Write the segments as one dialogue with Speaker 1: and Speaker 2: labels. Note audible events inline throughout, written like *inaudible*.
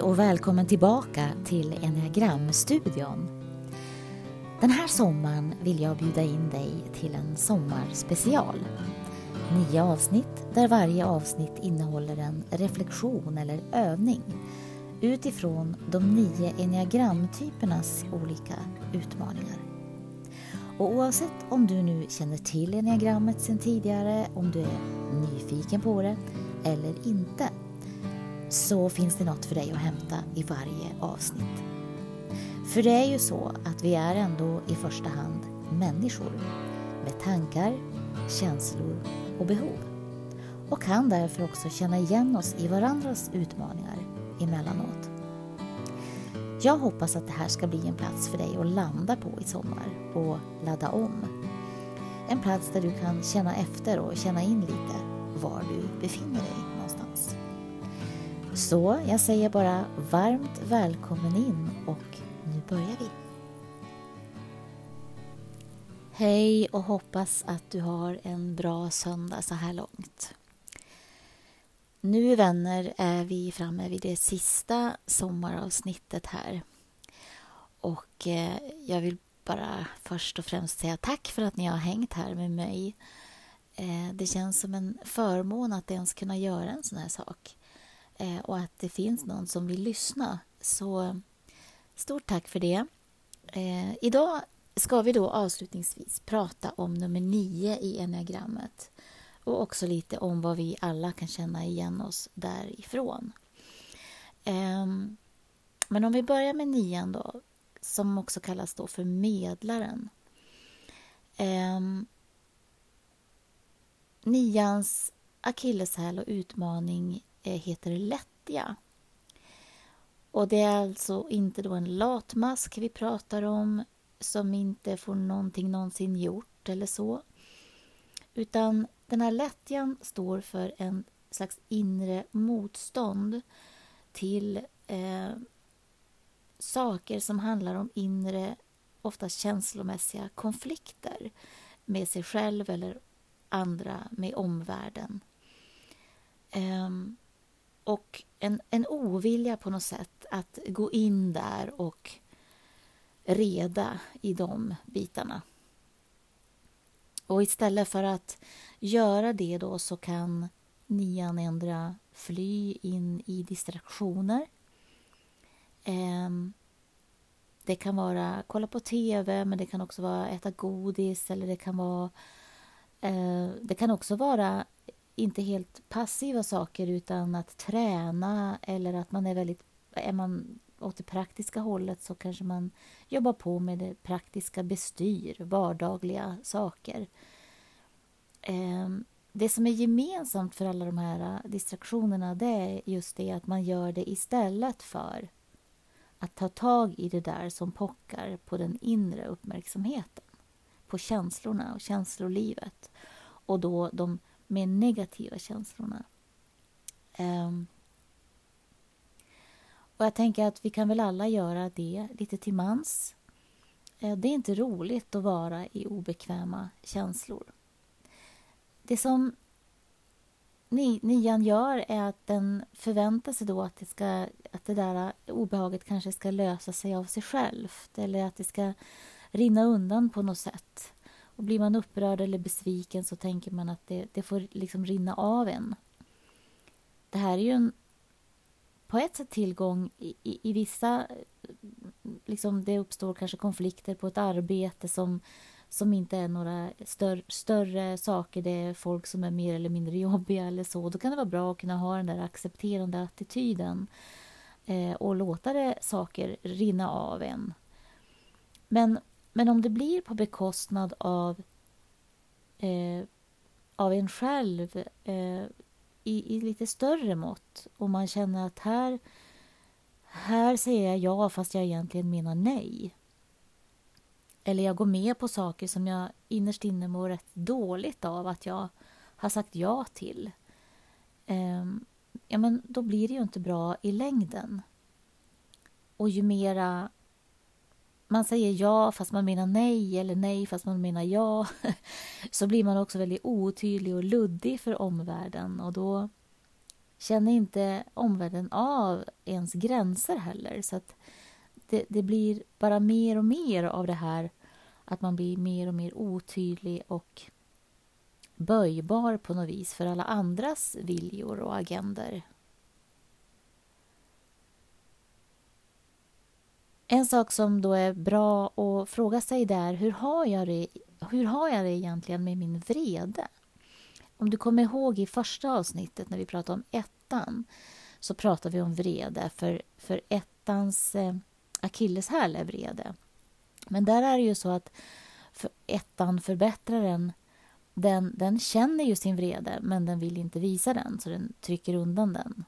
Speaker 1: Hej och välkommen tillbaka till Enneagramstudion. Den här sommaren vill jag bjuda in dig till en sommarspecial. Nio avsnitt där varje avsnitt innehåller en reflektion eller övning utifrån de nio enneagramtypernas olika utmaningar. Och oavsett om du nu känner till enneagrammet sedan tidigare, om du är nyfiken på det eller inte så finns det något för dig att hämta i varje avsnitt. För det är ju så att vi är ändå i första hand människor med tankar, känslor och behov och kan därför också känna igen oss i varandras utmaningar emellanåt. Jag hoppas att det här ska bli en plats för dig att landa på i sommar och ladda om. En plats där du kan känna efter och känna in lite var du befinner dig. Så jag säger bara varmt välkommen in och nu börjar vi. Hej och hoppas att du har en bra söndag så här långt. Nu vänner är vi framme vid det sista sommaravsnittet här. Och eh, jag vill bara först och främst säga tack för att ni har hängt här med mig. Eh, det känns som en förmån att ens kunna göra en sån här sak. Eh, och att det finns någon som vill lyssna. Så stort tack för det. Eh, idag ska vi då avslutningsvis prata om nummer nio i enneagrammet och också lite om vad vi alla kan känna igen oss därifrån. Ehm, men om vi börjar med nian då, som också kallas då för medlaren. Ehm, nians akilleshäl och utmaning Eh, heter lättja. Och det är alltså inte då en latmask vi pratar om som inte får någonting någonsin gjort eller så. Utan den här lättjan står för en slags inre motstånd till eh, saker som handlar om inre, ofta känslomässiga konflikter med sig själv eller andra, med omvärlden. Eh, och en, en ovilja på något sätt att gå in där och reda i de bitarna. Och istället för att göra det då så kan nian ändra fly in i distraktioner. Ehm, det kan vara kolla på TV, men det kan också vara äta godis eller det kan vara eh, Det kan också vara inte helt passiva saker utan att träna eller att man är väldigt är man åt det praktiska hållet så kanske man jobbar på med det praktiska bestyr, vardagliga saker. Ehm, det som är gemensamt för alla de här distraktionerna det är just det att man gör det istället för att ta tag i det där som pockar på den inre uppmärksamheten. På känslorna och känslolivet. Och då de med negativa känslorna. Um, och jag tänker att vi kan väl alla göra det lite till mans. Eh, det är inte roligt att vara i obekväma känslor. Det som nian gör är att den förväntar sig då att det, ska, att det där obehaget kanske ska lösa sig av sig självt eller att det ska rinna undan på något sätt. Och blir man upprörd eller besviken så tänker man att det, det får liksom rinna av en. Det här är ju en på ett sätt tillgång i, i, i vissa... Liksom det uppstår kanske konflikter på ett arbete som, som inte är några stör, större saker. Det är folk som är mer eller mindre jobbiga eller så. Då kan det vara bra att kunna ha den där accepterande attityden eh, och låta det, saker rinna av en. Men, men om det blir på bekostnad av, eh, av en själv eh, i, i lite större mått och man känner att här, här säger jag ja fast jag egentligen menar nej. Eller jag går med på saker som jag innerst inne mår rätt dåligt av att jag har sagt ja till. Eh, ja, men då blir det ju inte bra i längden. Och ju mera man säger ja fast man menar nej eller nej fast man menar ja *laughs* så blir man också väldigt otydlig och luddig för omvärlden och då känner inte omvärlden av ens gränser heller. Så att det, det blir bara mer och mer av det här att man blir mer och mer otydlig och böjbar på något vis för alla andras viljor och agender. En sak som då är bra att fråga sig där, hur har jag det, hur har jag det egentligen med min vrede? Om du kommer ihåg i första avsnittet när vi pratade om ettan så pratade vi om vrede, för, för ettans eh, akilleshäl är vrede. Men där är det ju så att för ettan, förbättraren, den, den känner ju sin vrede men den vill inte visa den så den trycker undan den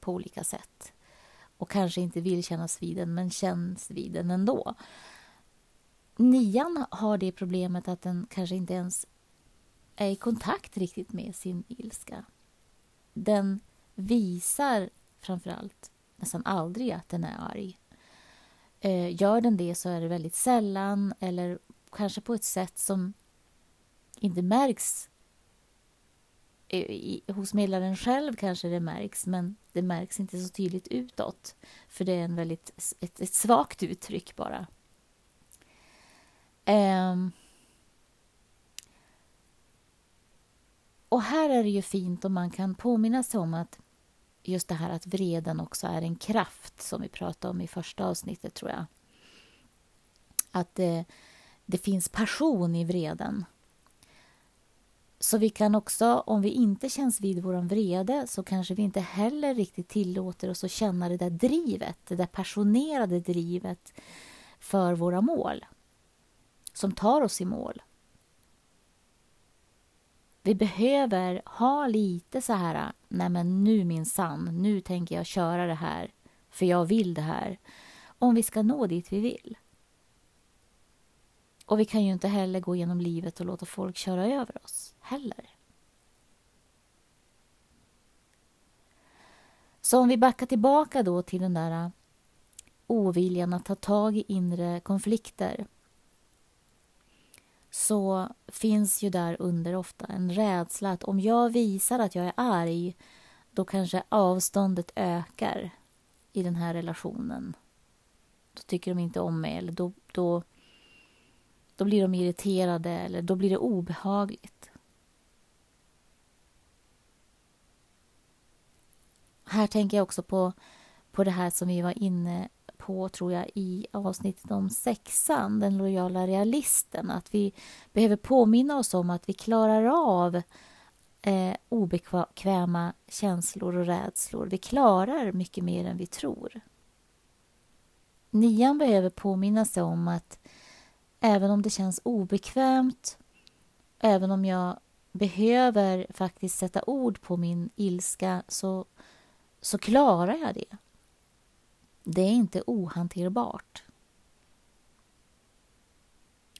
Speaker 1: på olika sätt. Och kanske inte vill kännas vid den men känns vid den ändå. Nian har det problemet att den kanske inte ens är i kontakt riktigt med sin ilska. Den visar framförallt nästan aldrig att den är arg. Eh, gör den det så är det väldigt sällan eller kanske på ett sätt som inte märks i, hos medlaren själv kanske det märks, men det märks inte så tydligt utåt. För det är en väldigt, ett, ett svagt uttryck bara. Um, och här är det ju fint om man kan påminna sig om att just det här att vreden också är en kraft som vi pratade om i första avsnittet, tror jag. Att det, det finns passion i vreden. Så vi kan också, om vi inte känns vid vår vrede så kanske vi inte heller riktigt tillåter oss att känna det där drivet, det där passionerade drivet för våra mål som tar oss i mål. Vi behöver ha lite så här, nej men nu min sann, nu tänker jag köra det här för jag vill det här. Om vi ska nå dit vi vill. Och vi kan ju inte heller gå genom livet och låta folk köra över oss heller. Så om vi backar tillbaka då till den där äh, oviljan att ta tag i inre konflikter så finns ju där under ofta en rädsla att om jag visar att jag är arg då kanske avståndet ökar i den här relationen. Då tycker de inte om mig eller då, då då blir de irriterade eller då blir det obehagligt. Här tänker jag också på, på det här som vi var inne på, tror jag, i avsnittet om sexan, den lojala realisten. Att vi behöver påminna oss om att vi klarar av eh, obekväma känslor och rädslor. Vi klarar mycket mer än vi tror. Nian behöver påminna sig om att Även om det känns obekvämt, även om jag behöver faktiskt sätta ord på min ilska så, så klarar jag det. Det är inte ohanterbart.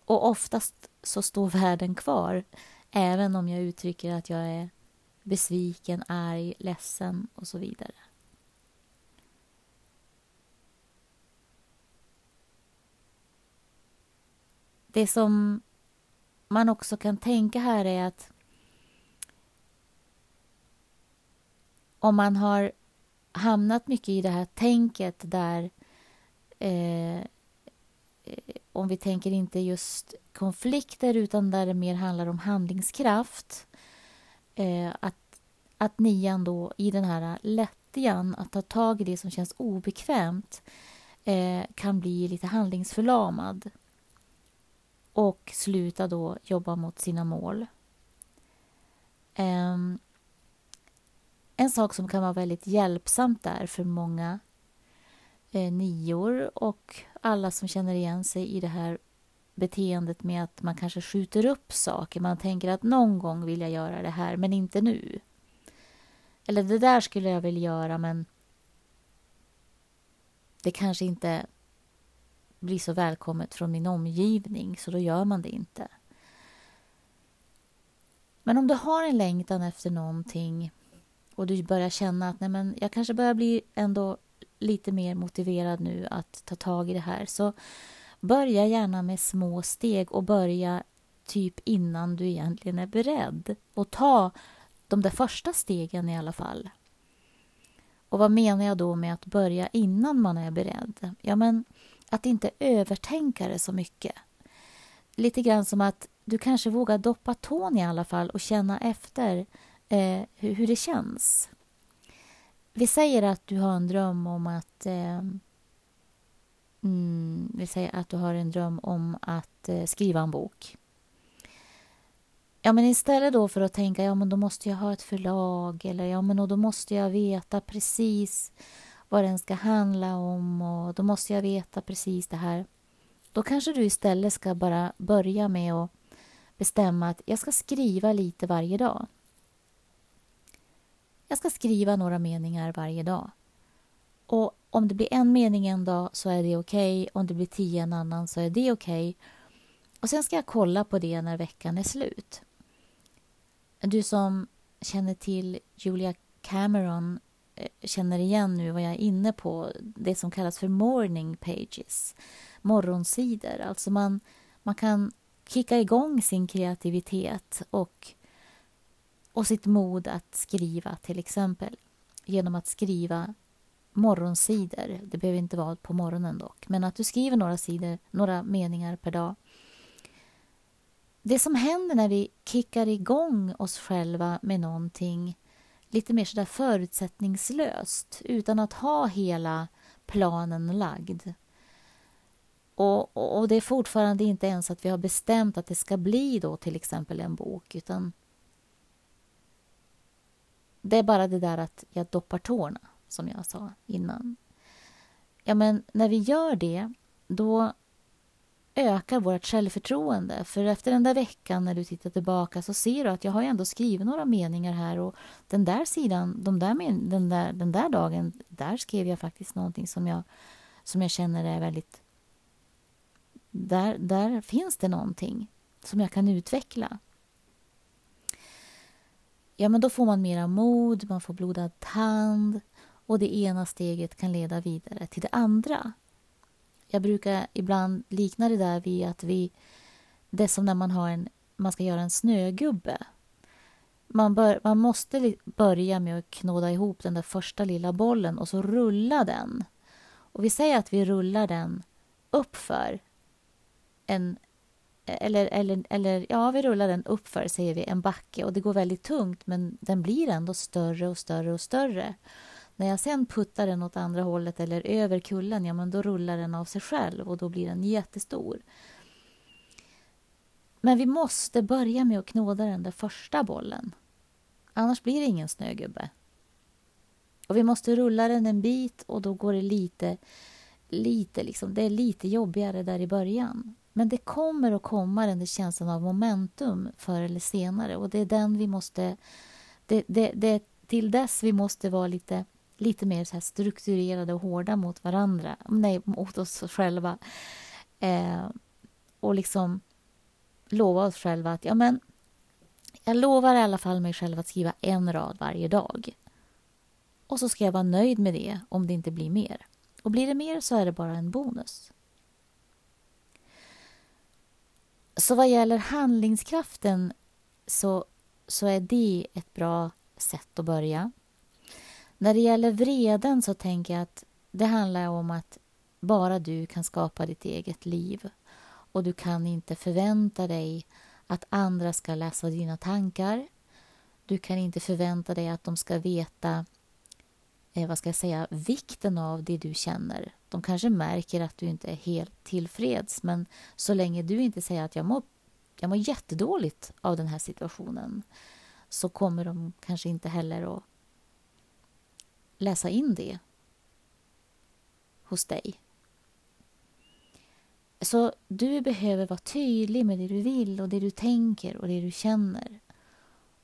Speaker 1: Och oftast så står världen kvar även om jag uttrycker att jag är besviken, arg, ledsen och så vidare. det som man också kan tänka här är att om man har hamnat mycket i det här tänket där eh, eh, om vi tänker inte just konflikter utan där det mer handlar om handlingskraft eh, att, att nian då i den här lättjan att ta tag i det som känns obekvämt eh, kan bli lite handlingsförlamad och sluta då jobba mot sina mål. Um, en sak som kan vara väldigt hjälpsamt där för många eh, nior och alla som känner igen sig i det här beteendet med att man kanske skjuter upp saker. Man tänker att någon gång vill jag göra det här, men inte nu. Eller det där skulle jag vilja göra, men det kanske inte blir så välkommet från min omgivning så då gör man det inte. Men om du har en längtan efter någonting och du börjar känna att nej men, jag kanske börjar bli ändå lite mer motiverad nu att ta tag i det här så börja gärna med små steg och börja typ innan du egentligen är beredd och ta de där första stegen i alla fall. Och vad menar jag då med att börja innan man är beredd? Ja, men att inte övertänka det så mycket. Lite grann som att du kanske vågar doppa tån i alla fall och känna efter eh, hur, hur, det känns. Vi säger att du har en dröm om att eh, mm, vi säger att du har en dröm om att eh, skriva en bok. Ja, men istället då för att tänka ja men då måste jag ha ett förlag eller ja men då måste jag veta precis vad den ska handla om och då måste jag veta precis det här. Då kanske du istället ska bara börja med att bestämma att jag ska skriva lite varje dag. Jag ska skriva några meningar varje dag. Och om det blir en mening en dag så är det okej. Okay. Om det blir tio en annan så är det okej. Okay. Och sen ska jag kolla på det när veckan är slut. Du som känner till Julia Cameron eh, känner igen nu vad jag är inne på, det som kallas för morning pages, morgonsidor. Alltså man, man kan kicka igång sin kreativitet och, och sitt mod att skriva till exempel. Genom att skriva morgonsidor. Det behöver inte vara på morgonen dock, men att du skriver några sidor, några meningar per dag. Det som händer när vi kickar igång oss själva med någonting lite mer sådär förutsättningslöst. Utan att ha hela planen lagd. Och, och, och, det är fortfarande inte ens att vi har bestämt att det ska bli då till exempel en bok. Utan det är bara det där att jag doppar tårna som jag sa innan. Ja, men när vi gör det då ökar vårt självförtroende. För efter den där veckan när du tittar tillbaka så ser du att jag har ändå skrivit några meningar här och den där sidan, de där den, där, den där dagen, där skrev jag faktiskt någonting som jag, som jag känner är väldigt... Där, där finns det någonting som jag kan utveckla. Ja, men då får man mera mod, man får blodad tand och det ena steget kan leda vidare till det andra. Jag brukar ibland likna det där vid att vi... Det är som när man, har en, man ska göra en snögubbe. Man, bör, man måste börja med att knåda ihop den där första lilla bollen och så rulla den. Och vi säger att vi rullar den uppför en... Eller, eller, eller ja, vi rullar den uppför, säger vi, en backe. Och det går väldigt tungt, men den blir ändå större och större och större. När jag sen puttar den åt andra hållet eller över kullen, ja men då rullar den av sig själv och då blir den jättestor. Men vi måste börja med att knåda den där första bollen. Annars blir det ingen snögubbe. Och vi måste rulla den en bit och då går det lite, lite liksom, det är lite jobbigare där i början. Men det kommer att komma den där känslan av momentum förr eller senare och det är den vi måste, det, det, det till dess vi måste vara lite lite mer så strukturerade och hårda mot varandra, nej, mot oss själva. Eh, och liksom lova oss själva att ja, men jag lovar i alla fall mig själv att skriva en rad varje dag. Och så ska jag vara nöjd med det om det inte blir mer. Och blir det mer så är det bara en bonus. Så vad gäller handlingskraften så, så är det ett bra sätt att börja. När det gäller vreden så tänker jag att det handlar om att bara du kan skapa ditt eget liv och du kan inte förvänta dig att andra ska läsa dina tankar. Du kan inte förvänta dig att de ska veta eh, vad ska jag säga, vikten av det du känner. De kanske märker att du inte är helt tillfreds men så länge du inte säger att jag mår, jag mår jättedåligt av den här situationen så kommer de kanske inte heller att läsa in det hos dig. Så du behöver vara tydlig med det du vill och det du tänker och det du känner.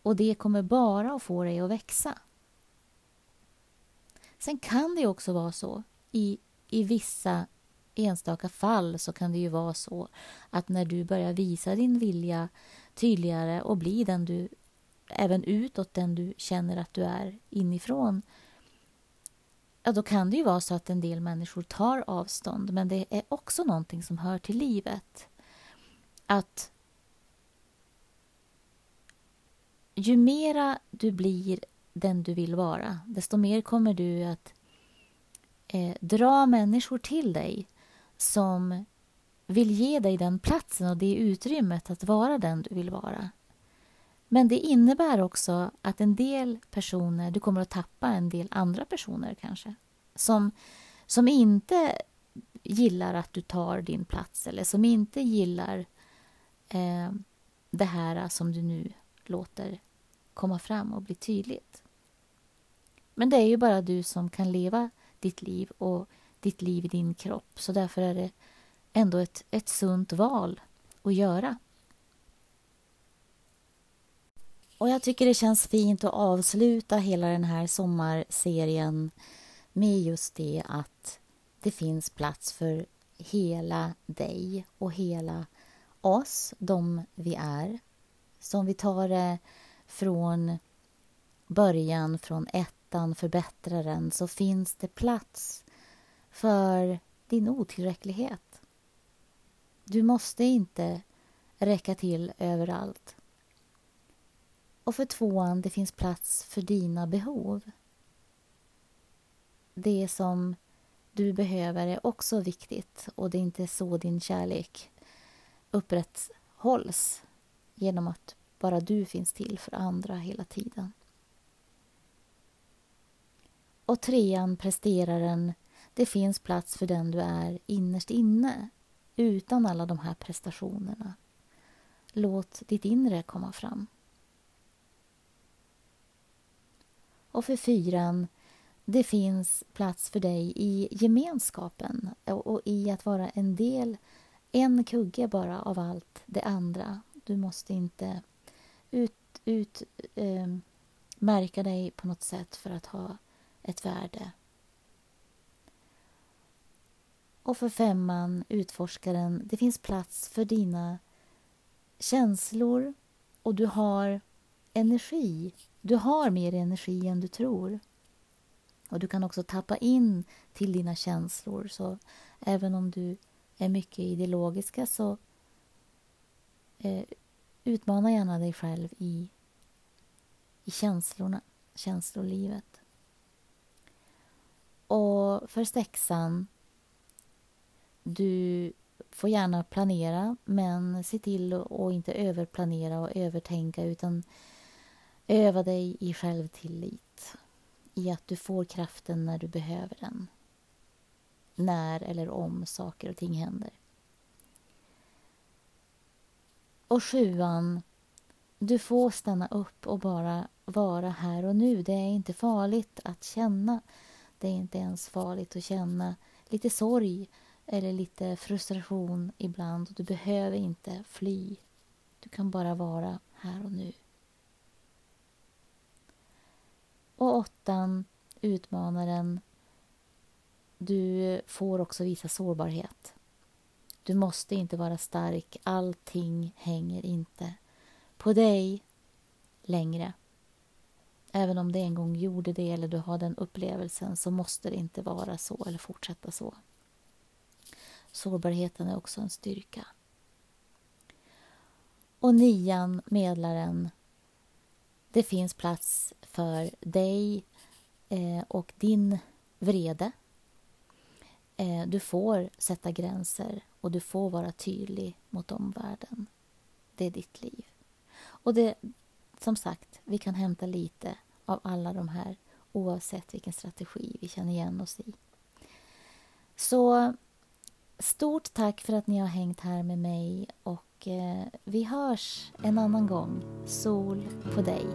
Speaker 1: Och det kommer bara att få dig att växa. Sen kan det också vara så i, i vissa enstaka fall så kan det ju vara så att när du börjar visa din vilja tydligare och bli den du även utåt den du känner att du är inifrån ja, då kan det ju vara så att en del människor tar avstånd. Men det är också någonting som hör till livet. Att ju mera du blir den du vill vara, desto mer kommer du att eh, dra människor till dig som vill ge dig den platsen och det utrymmet att vara den du vill vara. Men det innebär också att en del personer, du kommer att tappa en del andra personer kanske, som, som inte gillar att du tar din plats eller som inte gillar eh, det här som du nu låter komma fram och bli tydligt. Men det är ju bara du som kan leva ditt liv och ditt liv i din kropp. Så därför är det ändå ett, ett sunt val att göra. Och jag tycker det känns fint att avsluta hela den här sommarserien med just det att det finns plats för hela dig och hela oss, de vi är. Så om vi tar det från början, från ett ettan, förbättraren, så finns det plats för din otillräcklighet. Du måste inte räcka till överallt. Och för tvåan, det finns plats för dina behov. Det som du behöver är också viktigt och det är inte så din kärlek upprätthålls genom att bara du finns till för andra hela tiden. Och trean, presteraren, det finns plats för den du är innerst inne utan alla de här prestationerna. Låt ditt inre komma fram. Och för fyran, det finns plats för dig i gemenskapen och i att vara en del, en kugge bara av allt det andra. Du måste inte utmärka ut eh, dig på något sätt för att ha ett värde. Och för femman, utforskaren, det finns plats för dina känslor och du har energi. Du har mer energi än du tror. Och du kan också tappa in till dina känslor. Så även om du är mycket i det logiska så eh, utmana gärna dig själv i, i känslorna, känslolivet. Och för sexan, du får gärna planera men se till att inte överplanera och övertänka utan öva dig i självtillit. I att du får kraften när du behöver den. När eller om saker och ting händer. Och sjuan, du får stanna upp och bara vara här och nu. Det är inte farligt att känna. Det är inte ens farligt att känna lite sorg eller lite frustration ibland. Du behöver inte fly. Du kan bara vara här och nu. Och åttan, utmanaren. Du får också visa sårbarhet. Du måste inte vara stark. Allting hänger inte på dig längre. Även om det en gång gjorde det eller du har den upplevelsen så måste det inte vara så eller fortsätta så. Sårbarheten är också en styrka. Och nian, medlaren. Det finns plats för dig eh, och din vrede. Eh, du får sätta gränser och du får vara tydlig mot omvärlden. Det är ditt liv. Och det, som sagt, vi kan hämta lite av alla de här oavsett vilken strategi vi känner igen oss i. Så stort tack för att ni har hängt här med mig och eh, vi hörs en annan gång. Sol på dig.